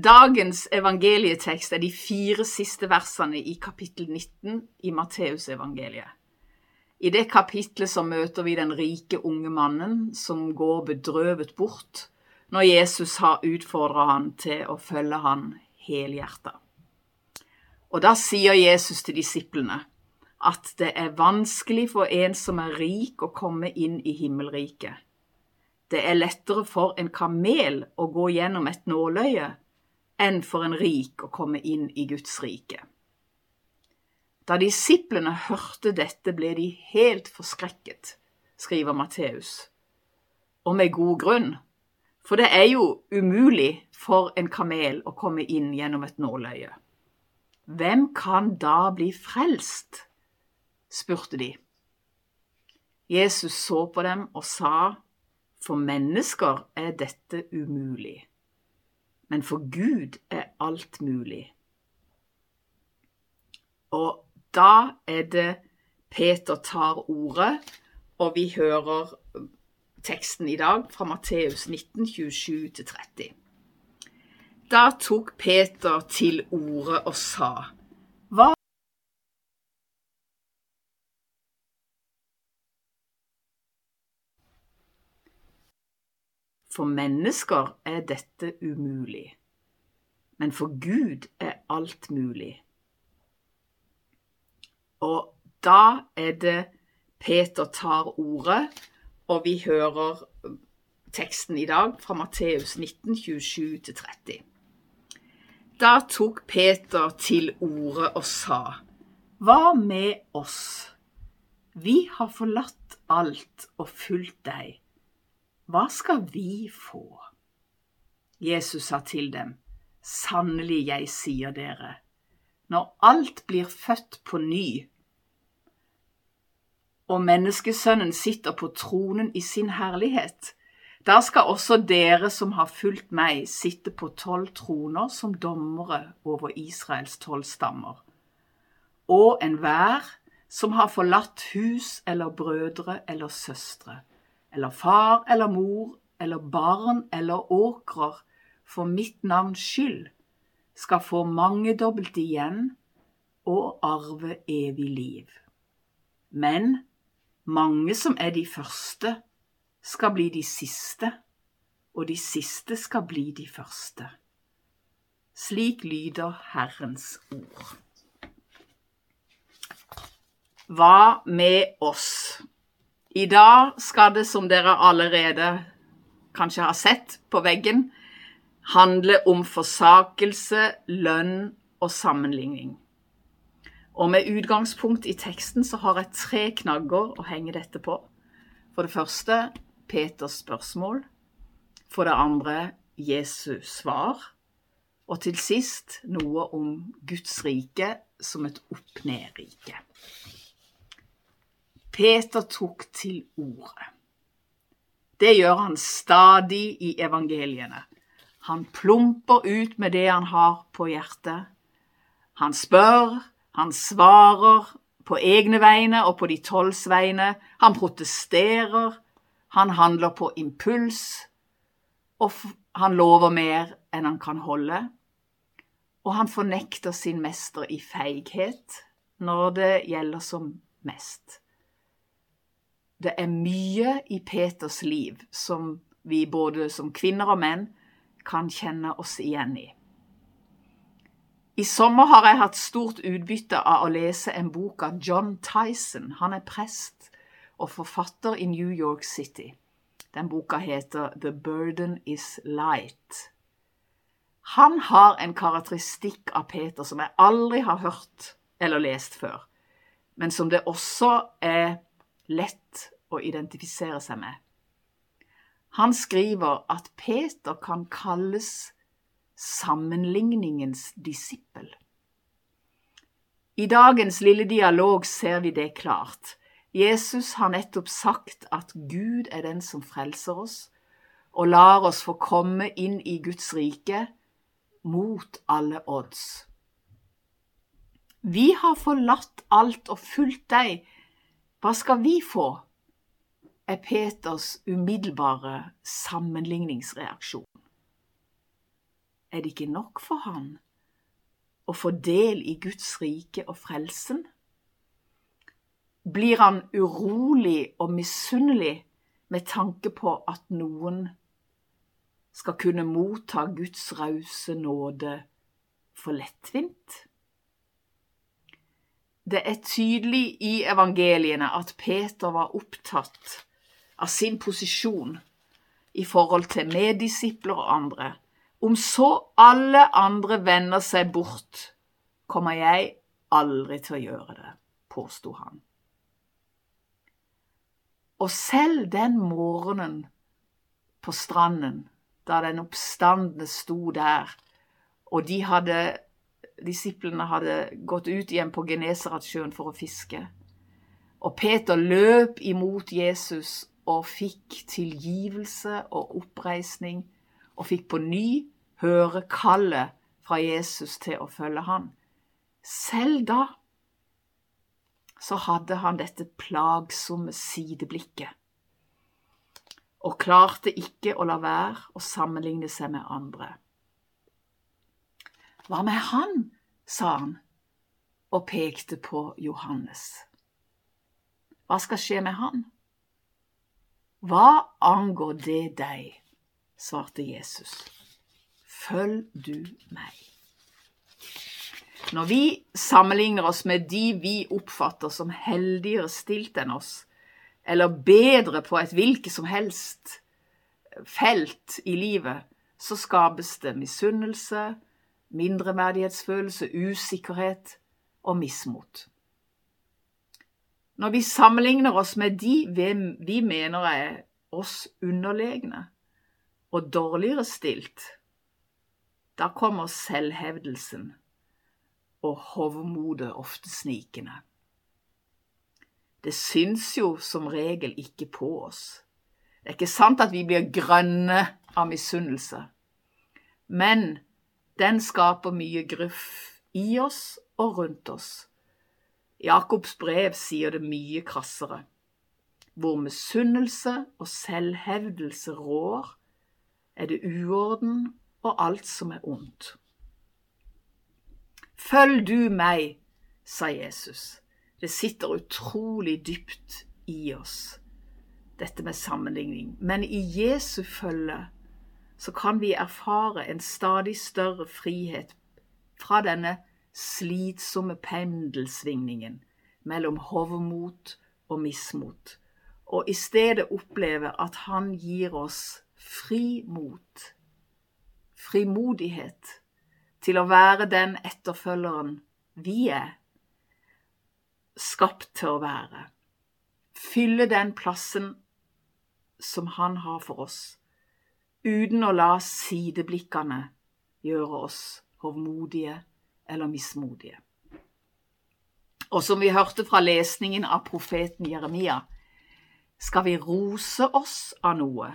Dagens evangelietekst er de fire siste versene i kapittel 19 i Matteusevangeliet. I det kapitlet så møter vi den rike unge mannen som går bedrøvet bort når Jesus har utfordra han til å følge han helhjerta. Og da sier Jesus til disiplene at det er vanskelig for en som er rik, å komme inn i himmelriket. Det er lettere for en kamel å gå gjennom et nåløye enn for en rik å komme inn i Guds rike. Da disiplene hørte dette, ble de helt forskrekket, skriver Matteus. Og med god grunn, for det er jo umulig for en kamel å komme inn gjennom et nåløye. Hvem kan da bli frelst? spurte de. Jesus så på dem og sa, For mennesker er dette umulig men for Gud er alt mulig. Og da er det Peter tar ordet, og vi hører teksten i dag fra Matteus 19, 27-30. Da tok Peter til orde og sa, Hva For mennesker er dette umulig, men for Gud er alt mulig. Og da er det Peter tar ordet, og vi hører teksten i dag fra Matteus 19, 27-30. Da tok Peter til ordet og sa, Hva med oss? Vi har forlatt alt og fulgt deg. Hva skal vi få? Jesus sa til dem, Sannelig, jeg sier dere, når alt blir født på ny, og menneskesønnen sitter på tronen i sin herlighet, da skal også dere som har fulgt meg, sitte på tolv troner som dommere over Israels tolv stammer. Og enhver som har forlatt hus eller brødre eller søstre, eller far eller mor eller barn eller åkrer for mitt navns skyld, skal få mangedobbelt igjen og arve evig liv. Men mange som er de første, skal bli de siste, og de siste skal bli de første. Slik lyder Herrens ord. Hva med oss? I dag skal det, som dere allerede kanskje har sett på veggen, handle om forsakelse, lønn og sammenligning. Og med utgangspunkt i teksten så har jeg tre knagger å henge dette på. For det første Peters spørsmål. For det andre Jesu svar. Og til sist noe om Guds rike som et opp-ned-rike. Peter tok til ordet. Det gjør han stadig i evangeliene. Han plumper ut med det han har på hjertet. Han spør, han svarer på egne vegne og på de tolvs vegne. Han protesterer, han handler på impuls, og han lover mer enn han kan holde. Og han fornekter sin mester i feighet når det gjelder som mest. Det er mye i Peters liv som vi både som kvinner og menn kan kjenne oss igjen i. I sommer har jeg hatt stort utbytte av å lese en bok av John Tyson. Han er prest og forfatter i New York City. Den boka heter The Burden Is Light. Han har en karakteristikk av Peter som jeg aldri har hørt eller lest før, men som det også er lett å identifisere seg med. Han skriver at Peter kan kalles sammenligningens disippel. I dagens lille dialog ser vi det klart. Jesus har nettopp sagt at Gud er den som frelser oss, og lar oss få komme inn i Guds rike mot alle odds. Vi har forlatt alt og fulgt deg, hva skal vi få? er Peters umiddelbare sammenligningsreaksjon. er det ikke nok for han å få del i Guds rike og frelsen? Blir han urolig og misunnelig med tanke på at noen skal kunne motta Guds rause nåde for lettvint? Det er tydelig i evangeliene at Peter var opptatt av sin posisjon i forhold til meddisipler og andre. Om så alle andre vender seg bort, kommer jeg aldri til å gjøre det, påsto han. Og selv den morgenen på stranden, da den oppstandende sto der, og de hadde, disiplene hadde gått ut igjen på Genesaratsjøen for å fiske, og Peter løp imot Jesus og fikk tilgivelse og oppreisning, og fikk på ny høre kallet fra Jesus til å følge han. Selv da så hadde han dette plagsomme sideblikket og klarte ikke å la være å sammenligne seg med andre. Hva med han? sa han og pekte på Johannes. Hva skal skje med han? Hva angår det deg? svarte Jesus. Følg du meg. Når vi sammenligner oss med de vi oppfatter som heldigere stilt enn oss, eller bedre på et hvilket som helst felt i livet, så skapes det misunnelse, mindreverdighetsfølelse, usikkerhet og mismot. Når vi sammenligner oss med de vi mener er oss underlegne og dårligere stilt, da kommer selvhevdelsen og hovmodet ofte snikende. Det syns jo som regel ikke på oss. Det er ikke sant at vi blir grønne av misunnelse, men den skaper mye gruff i oss og rundt oss. Jakobs brev sier det mye krassere. Hvor misunnelse og selvhevdelse rår, er det uorden og alt som er ondt. Følg du meg, sa Jesus. Det sitter utrolig dypt i oss, dette med sammenligning. Men i Jesu følge så kan vi erfare en stadig større frihet fra denne slitsomme pendelsvingningen mellom hovmot og mismot, og i stedet oppleve at Han gir oss frimot, frimodighet til å være den etterfølgeren vi er skapt til å være. Fylle den plassen som Han har for oss, uten å la sideblikkene gjøre oss hovmodige eller mismodige. Og som vi hørte fra lesningen av profeten Jeremia, skal vi rose oss av noe,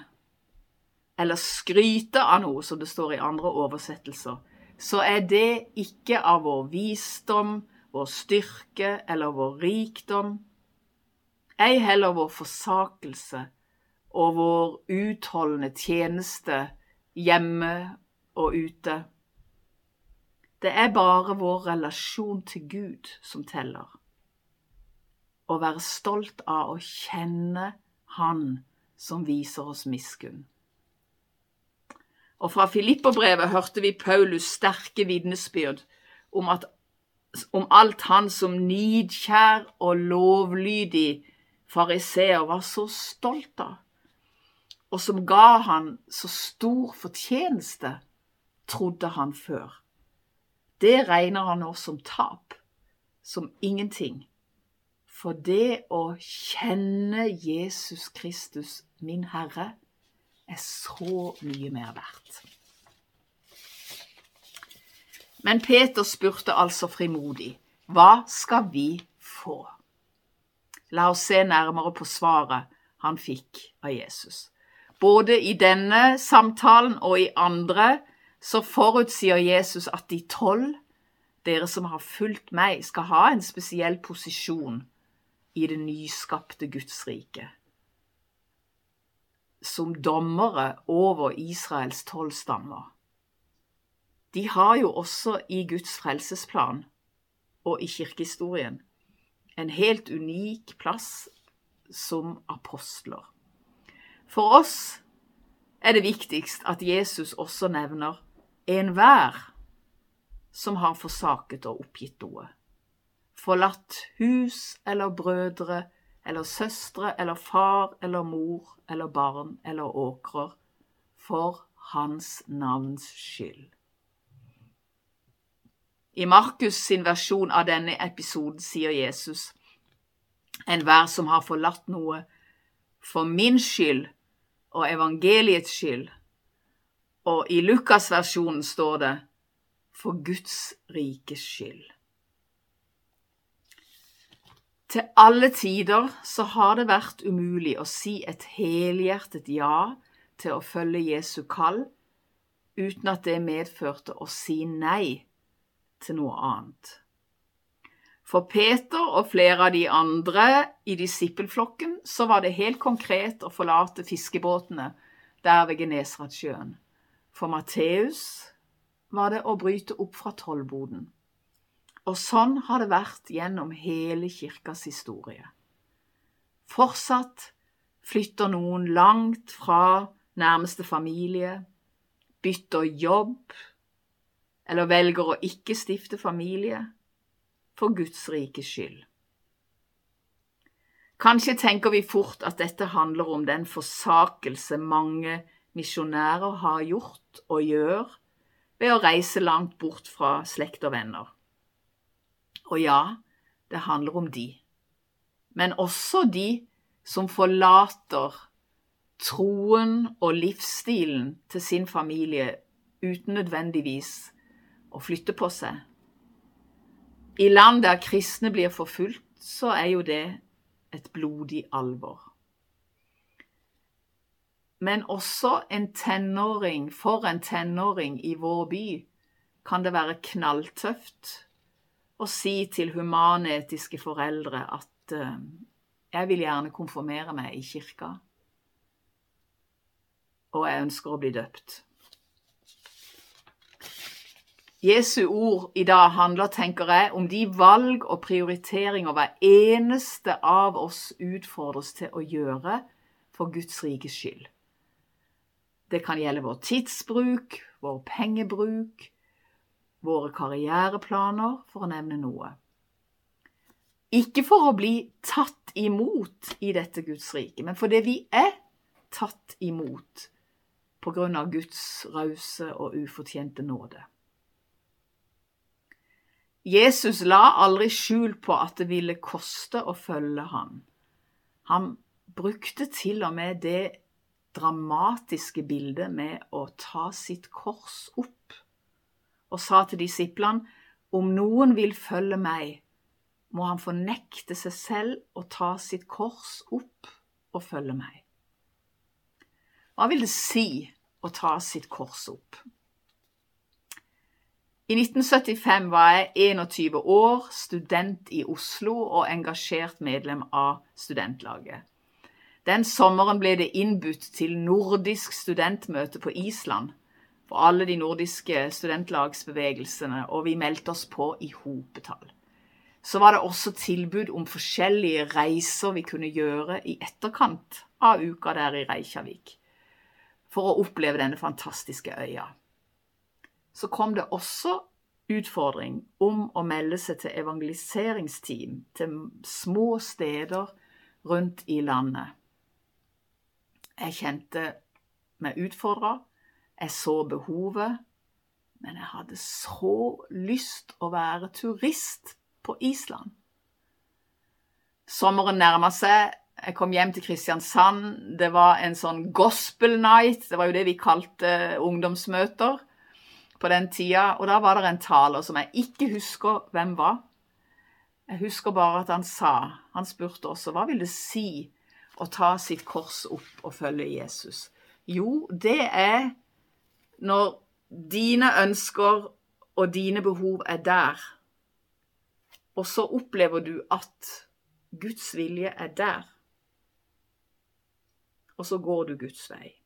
eller skryte av noe, som det står i andre oversettelser, så er det ikke av vår visdom, vår styrke eller vår rikdom, ei heller vår forsakelse og vår utholdende tjeneste hjemme og ute. Det er bare vår relasjon til Gud som teller. Å være stolt av å kjenne Han som viser oss miskunn. Og fra Filipperbrevet hørte vi Paulus sterke vitnesbyrd om, om alt han som nidkjær og lovlydig fariseer var så stolt av, og som ga han så stor fortjeneste, trodde han før. Det regner han nå som tap, som ingenting. For det å kjenne Jesus Kristus, min Herre, er så mye mer verdt. Men Peter spurte altså frimodig, hva skal vi få? La oss se nærmere på svaret han fikk av Jesus. Både i denne samtalen og i andre så forutsier Jesus at de tolv, dere som har fulgt meg, skal ha en spesiell posisjon i det nyskapte Guds rike som dommere over Israels tolv stammer. de har jo også i Guds frelsesplan og i kirkehistorien en helt unik plass som apostler. For oss er det viktigst at Jesus også nevner enhver som har forsaket og oppgitt noe. Forlatt hus eller brødre eller søstre eller far eller mor eller barn eller åkrer for hans navns skyld. I Markus sin versjon av denne episoden sier Jesus enhver som har forlatt noe for min skyld og evangeliets skyld. Og i Lukas-versjonen står det for Guds rikes skyld. Til alle tider så har det vært umulig å si et helhjertet ja til å følge Jesu kall uten at det medførte å si nei til noe annet. For Peter og flere av de andre i disippelflokken så var det helt konkret å forlate fiskebåtene der ved Genesaretsjøen. For Matteus var det å bryte opp fra tollboden. Og sånn har det vært gjennom hele kirkas historie. Fortsatt flytter noen langt fra nærmeste familie, bytter jobb, eller velger å ikke stifte familie for Guds rikes skyld. Kanskje tenker vi fort at dette handler om den forsakelse mange misjonærer har gjort og gjør ved å reise langt bort fra slekt og venner. Og ja, det handler om de, men også de som forlater troen og livsstilen til sin familie uten nødvendigvis å flytte på seg. I land der kristne blir forfulgt, så er jo det et blodig alvor. Men også en tenåring, for en tenåring i vår by kan det være knalltøft å si til humanetiske foreldre at uh, jeg vil gjerne konfirmere meg i kirka, og jeg ønsker å bli døpt. Jesu ord i dag handler, tenker jeg, om de valg og prioriteringer hver eneste av oss utfordres til å gjøre for Guds rikes skyld. Det kan gjelde vår tidsbruk, vår pengebruk, våre karriereplaner, for å nevne noe. Ikke for å bli tatt imot i dette Guds rike, men fordi vi er tatt imot på grunn av Guds rause og ufortjente nåde. Jesus la aldri skjul på at det ville koste å følge ham. Han brukte til og med det dramatiske bildet med å ta sitt kors opp, og sa til disiplene om noen vil følge meg, må han fornekte seg selv og ta sitt kors opp og følge meg. Hva vil det si å ta sitt kors opp? I 1975 var jeg 21 år, student i Oslo og engasjert medlem av studentlaget. Den sommeren ble det innbudt til nordisk studentmøte på Island for alle de nordiske studentlagsbevegelsene, og vi meldte oss på i hopetall. Så var det også tilbud om forskjellige reiser vi kunne gjøre i etterkant av uka der i Reykjavik, for å oppleve denne fantastiske øya så kom det også utfordring om å melde seg til evangeliseringsteam til små steder rundt i landet. Jeg kjente meg utfordra, jeg så behovet, men jeg hadde så lyst å være turist på Island. Sommeren nærma seg. Jeg kom hjem til Kristiansand. Det var en sånn gospel night. Det var jo det vi kalte ungdomsmøter på den tida, og da var det en taler som jeg ikke husker hvem var. Jeg husker bare at han sa Han spurte også hva vil det si å ta sitt kors opp og følge Jesus. Jo, det er når dine ønsker og dine behov er der, og så opplever du at Guds vilje er der, og så går du Guds vei.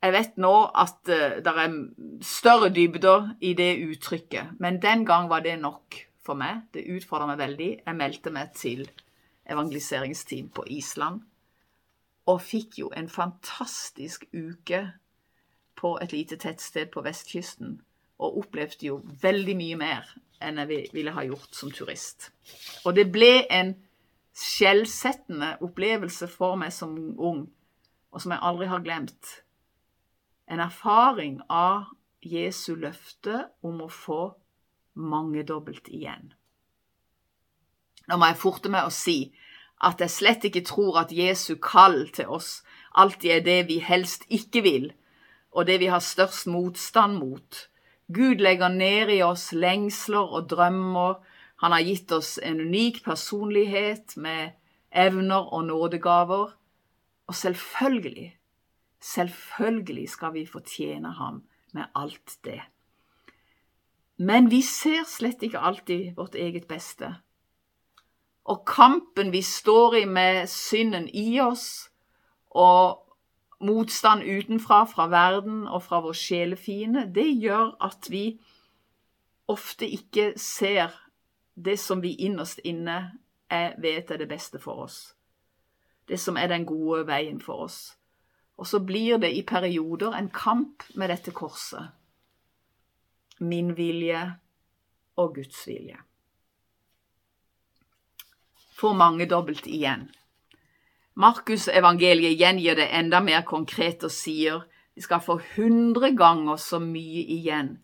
Jeg vet nå at uh, det er større dybder i det uttrykket, men den gang var det nok for meg. Det utfordra meg veldig. Jeg meldte meg til evangeliseringsteam på Island og fikk jo en fantastisk uke på et lite tettsted på vestkysten. Og opplevde jo veldig mye mer enn jeg ville ha gjort som turist. Og det ble en skjellsettende opplevelse for meg som ung, og som jeg aldri har glemt. En erfaring av Jesu løfte om å få mangedobbelt igjen. Nå må jeg forte meg å si at jeg slett ikke tror at Jesu kall til oss alltid er det vi helst ikke vil, og det vi har størst motstand mot. Gud legger ned i oss lengsler og drømmer. Han har gitt oss en unik personlighet med evner og nådegaver. Og selvfølgelig, selvfølgelig skal vi fortjene ham med alt det. Men vi ser slett ikke alltid vårt eget beste. Og kampen vi står i med synden i oss, og motstand utenfra, fra verden og fra vår sjelefiende, det gjør at vi ofte ikke ser det som vi innerst inne er, vet er det beste for oss. Det som er den gode veien for oss. Og så blir det i perioder en kamp med dette korset. Min vilje og Guds vilje får mangedobbelt igjen. Markus evangeliet gjengir det enda mer konkret og sier vi skal få hundre ganger så mye igjen.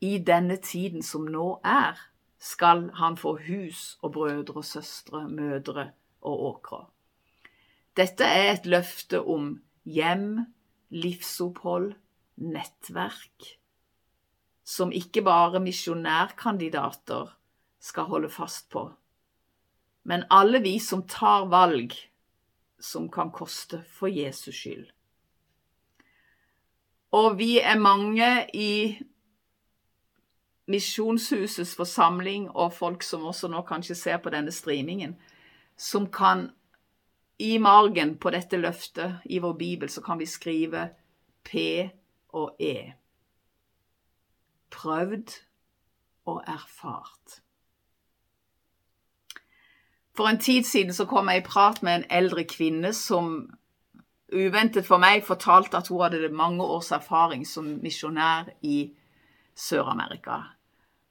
I denne tiden som nå er, skal han få hus og brødre og søstre, mødre og åkre. Dette er et løfte om hjem, livsopphold, nettverk, som ikke bare misjonærkandidater skal holde fast på, men alle vi som tar valg som kan koste for Jesus skyld. Og vi er mange i Misjonshusets forsamling og folk som også nå kanskje ser på denne streamingen, som kan i margen på dette løftet i vår bibel så kan vi skrive P og E. Prøvd og erfart. For en tid siden så kom jeg i prat med en eldre kvinne som uventet for meg fortalte at hun hadde mange års erfaring som misjonær i Sør-Amerika.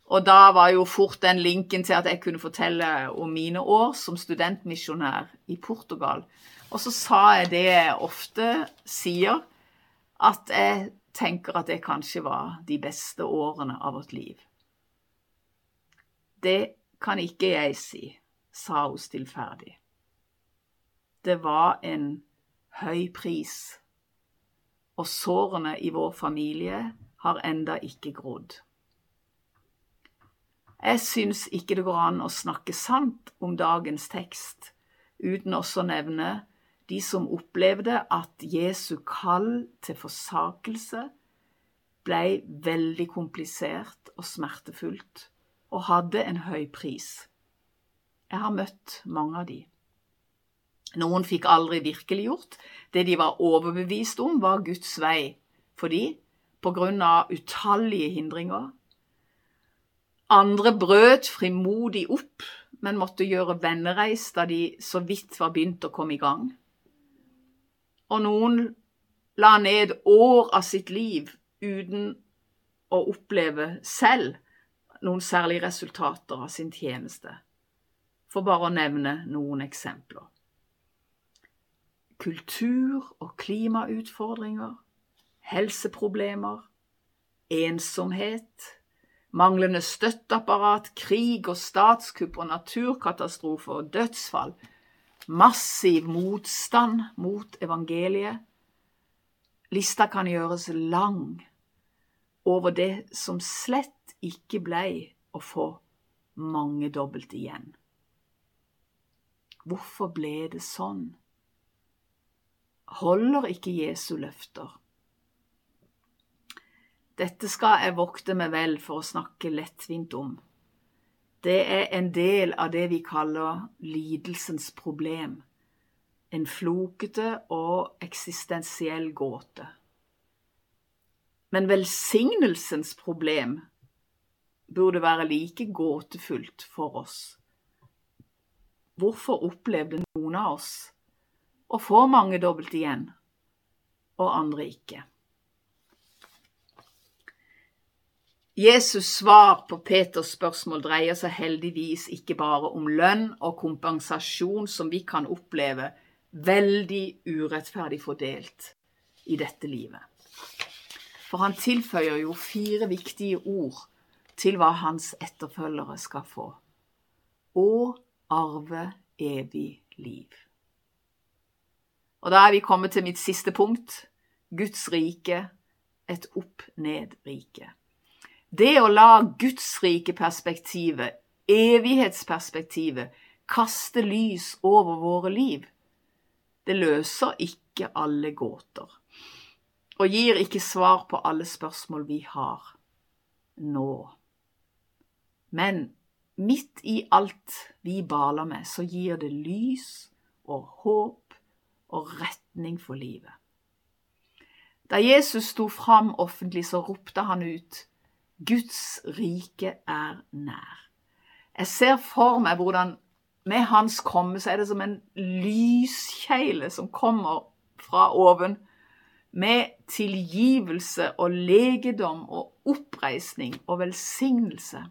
Og da var jo fort den linken til at jeg kunne fortelle om mine år som studentmisjonær i Portugal. Og så sa jeg det jeg ofte sier, at jeg tenker at det kanskje var de beste årene av vårt liv. Det kan ikke jeg si sa hun stillferdig. Det var en høy pris, og sårene i vår familie har enda ikke grodd. Jeg syns ikke det går an å snakke sant om dagens tekst uten også å nevne de som opplevde at Jesu kall til forsakelse ble veldig komplisert og smertefullt, og hadde en høy pris. Jeg har møtt mange av de. Noen fikk aldri virkeliggjort det de var overbevist om var Guds vei fordi på grunn av utallige hindringer. Andre brøt frimodig opp, men måtte gjøre vennereis da de så vidt var begynt å komme i gang. Og noen la ned år av sitt liv uten å oppleve selv noen særlige resultater av sin tjeneste for bare å nevne noen eksempler. Kultur- og klimautfordringer, helseproblemer, ensomhet, manglende støtteapparat, krig og statskupp og naturkatastrofer og dødsfall, massiv motstand mot evangeliet. Lista kan gjøres lang over det som slett ikke blei å få mangedobbelt igjen. Hvorfor ble det sånn? Holder ikke Jesu løfter? Dette skal jeg vokte meg vel for å snakke lettvint om. Det er en del av det vi kaller lidelsens problem. En flokete og eksistensiell gåte. Men velsignelsens problem burde være like gåtefullt for oss. Hvorfor opplevde noen av oss å få mange dobbelt igjen, og andre ikke? Jesus' svar på Peters spørsmål dreier seg heldigvis ikke bare om lønn og kompensasjon som vi kan oppleve veldig urettferdig fordelt i dette livet. For han tilføyer jo fire viktige ord til hva hans etterfølgere skal få. Og arve evig liv. Og da er vi kommet til mitt siste punkt Guds rike, et opp-ned-rike. Det å la Guds rike perspektivet, evighetsperspektivet, kaste lys over våre liv, det løser ikke alle gåter og gir ikke svar på alle spørsmål vi har nå. Men midt i alt vi baler med, så gir det lys og håp og retning for livet. Da Jesus sto fram offentlig, så ropte han ut Guds rike er nær. Jeg ser for meg hvordan med hans komme så er det som en lyskjegle som kommer fra oven, med tilgivelse og legedom og oppreisning og velsignelse.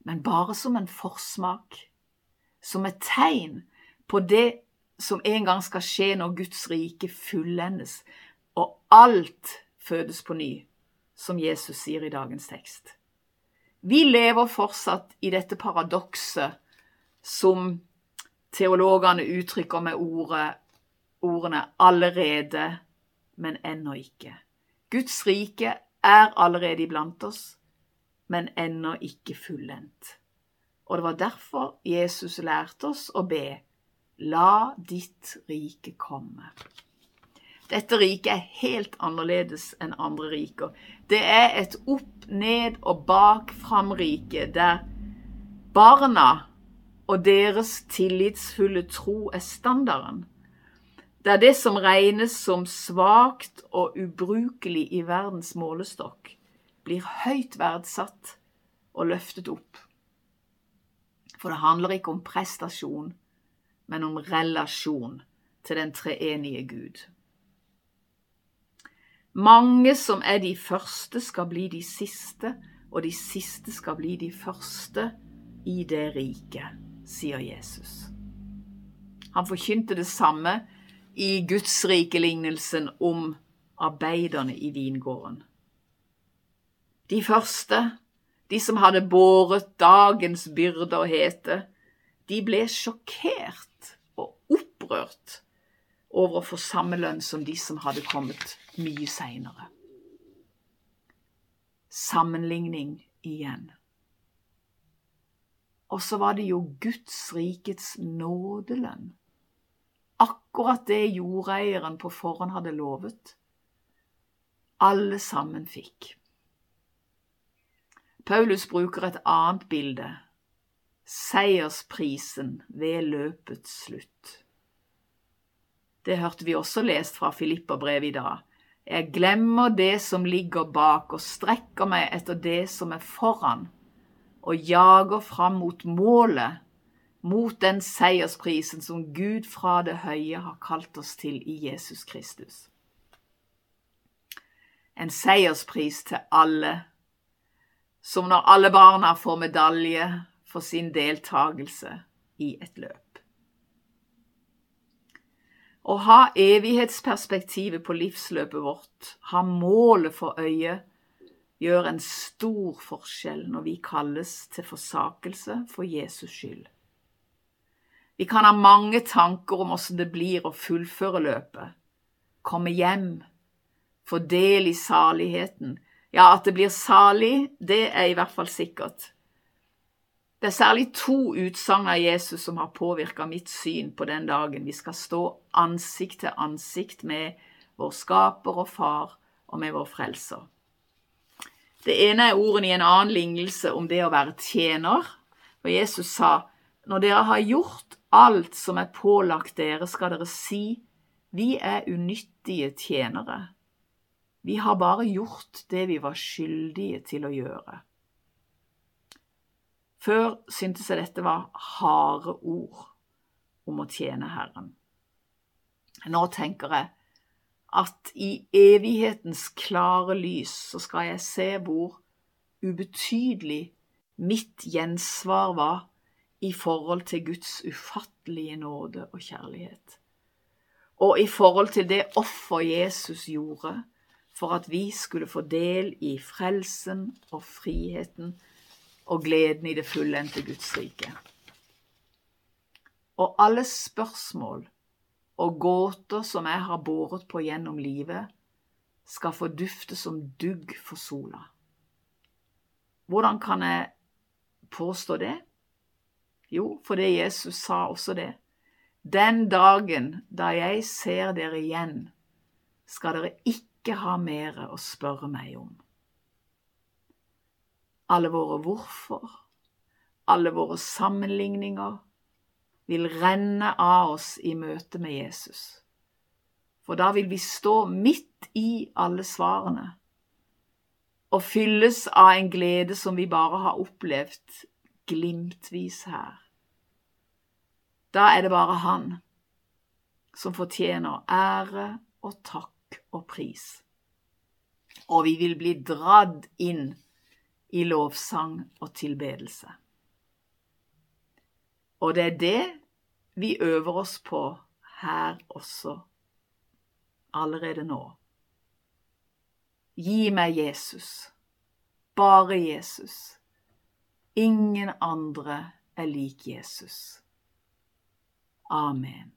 Men bare som en forsmak, som et tegn på det som en gang skal skje når Guds rike fullendes, og alt fødes på ny som Jesus sier i dagens tekst. Vi lever fortsatt i dette paradokset som teologene uttrykker med ordet, ordene 'allerede, men ennå ikke'. Guds rike er allerede iblant oss, men ennå ikke fullendt. Og det var derfor Jesus lærte oss å be 'La ditt rike komme'. Dette riket er helt annerledes enn andre riker. Det er et opp, ned og bak fram-rike der barna og deres tillitsfulle tro er standarden. Der det som regnes som svakt og ubrukelig i verdens målestokk, blir høyt verdsatt og løftet opp. For det handler ikke om prestasjon, men om relasjon til den treenige Gud. Mange som er de første, skal bli de siste, og de siste skal bli de første i det riket, sier Jesus. Han forkynte det samme i Gudsrikelignelsen om arbeiderne i vingården. De første, de som hadde båret dagens byrder og hete, de ble sjokkert og opprørt over å få samme lønn som de som hadde kommet mye seinere. Sammenligning igjen. Og så var det jo Guds rikets nådelønn. Akkurat det jordeieren på forhånd hadde lovet. Alle sammen fikk. Paulus bruker et annet bilde. Seiersprisen ved løpets slutt. Det hørte vi også lest fra Filipperbrevet i dag. Jeg glemmer det som ligger bak, og strekker meg etter det som er foran, og jager fram mot målet, mot den seiersprisen som Gud fra det høye har kalt oss til i Jesus Kristus. En seierspris til alle, som når alle barna får medalje for sin deltakelse i et løp. Å ha evighetsperspektivet på livsløpet vårt, ha målet for øye, gjør en stor forskjell når vi kalles til forsakelse for Jesus skyld. Vi kan ha mange tanker om åssen det blir å fullføre løpet, komme hjem, få del i saligheten. Ja, at det blir salig, det er i hvert fall sikkert. Det er særlig to utsagn av Jesus som har påvirka mitt syn på den dagen vi skal stå ansikt til ansikt med vår skaper og far og med vår frelser. Det ene er ordene i en annen lignelse om det å være tjener. For Jesus sa, når dere har gjort alt som er pålagt dere, skal dere si, vi er unyttige tjenere. Vi har bare gjort det vi var skyldige til å gjøre. Før syntes jeg dette var harde ord om å tjene Herren. Nå tenker jeg at i evighetens klare lys så skal jeg se hvor ubetydelig mitt gjensvar var i forhold til Guds ufattelige nåde og kjærlighet, og i forhold til det offer Jesus gjorde for at vi skulle få del i frelsen og friheten og gleden i det fullendte Guds rike. Og alle spørsmål og gåter som jeg har båret på gjennom livet, skal få dufte som dugg for sola. Hvordan kan jeg påstå det? Jo, fordi Jesus sa også det. Den dagen da jeg ser dere igjen, skal dere ikke ha mere å spørre meg om. Alle våre hvorfor, alle våre sammenligninger vil renne av oss i møte med Jesus. For da vil vi stå midt i alle svarene og fylles av en glede som vi bare har opplevd glimtvis her. Da er det bare Han som fortjener ære og takk og pris. Og vi vil bli dradd inn i lovsang og tilbedelse. Og det er det vi øver oss på her også, allerede nå. Gi meg Jesus, bare Jesus. Ingen andre er lik Jesus. Amen.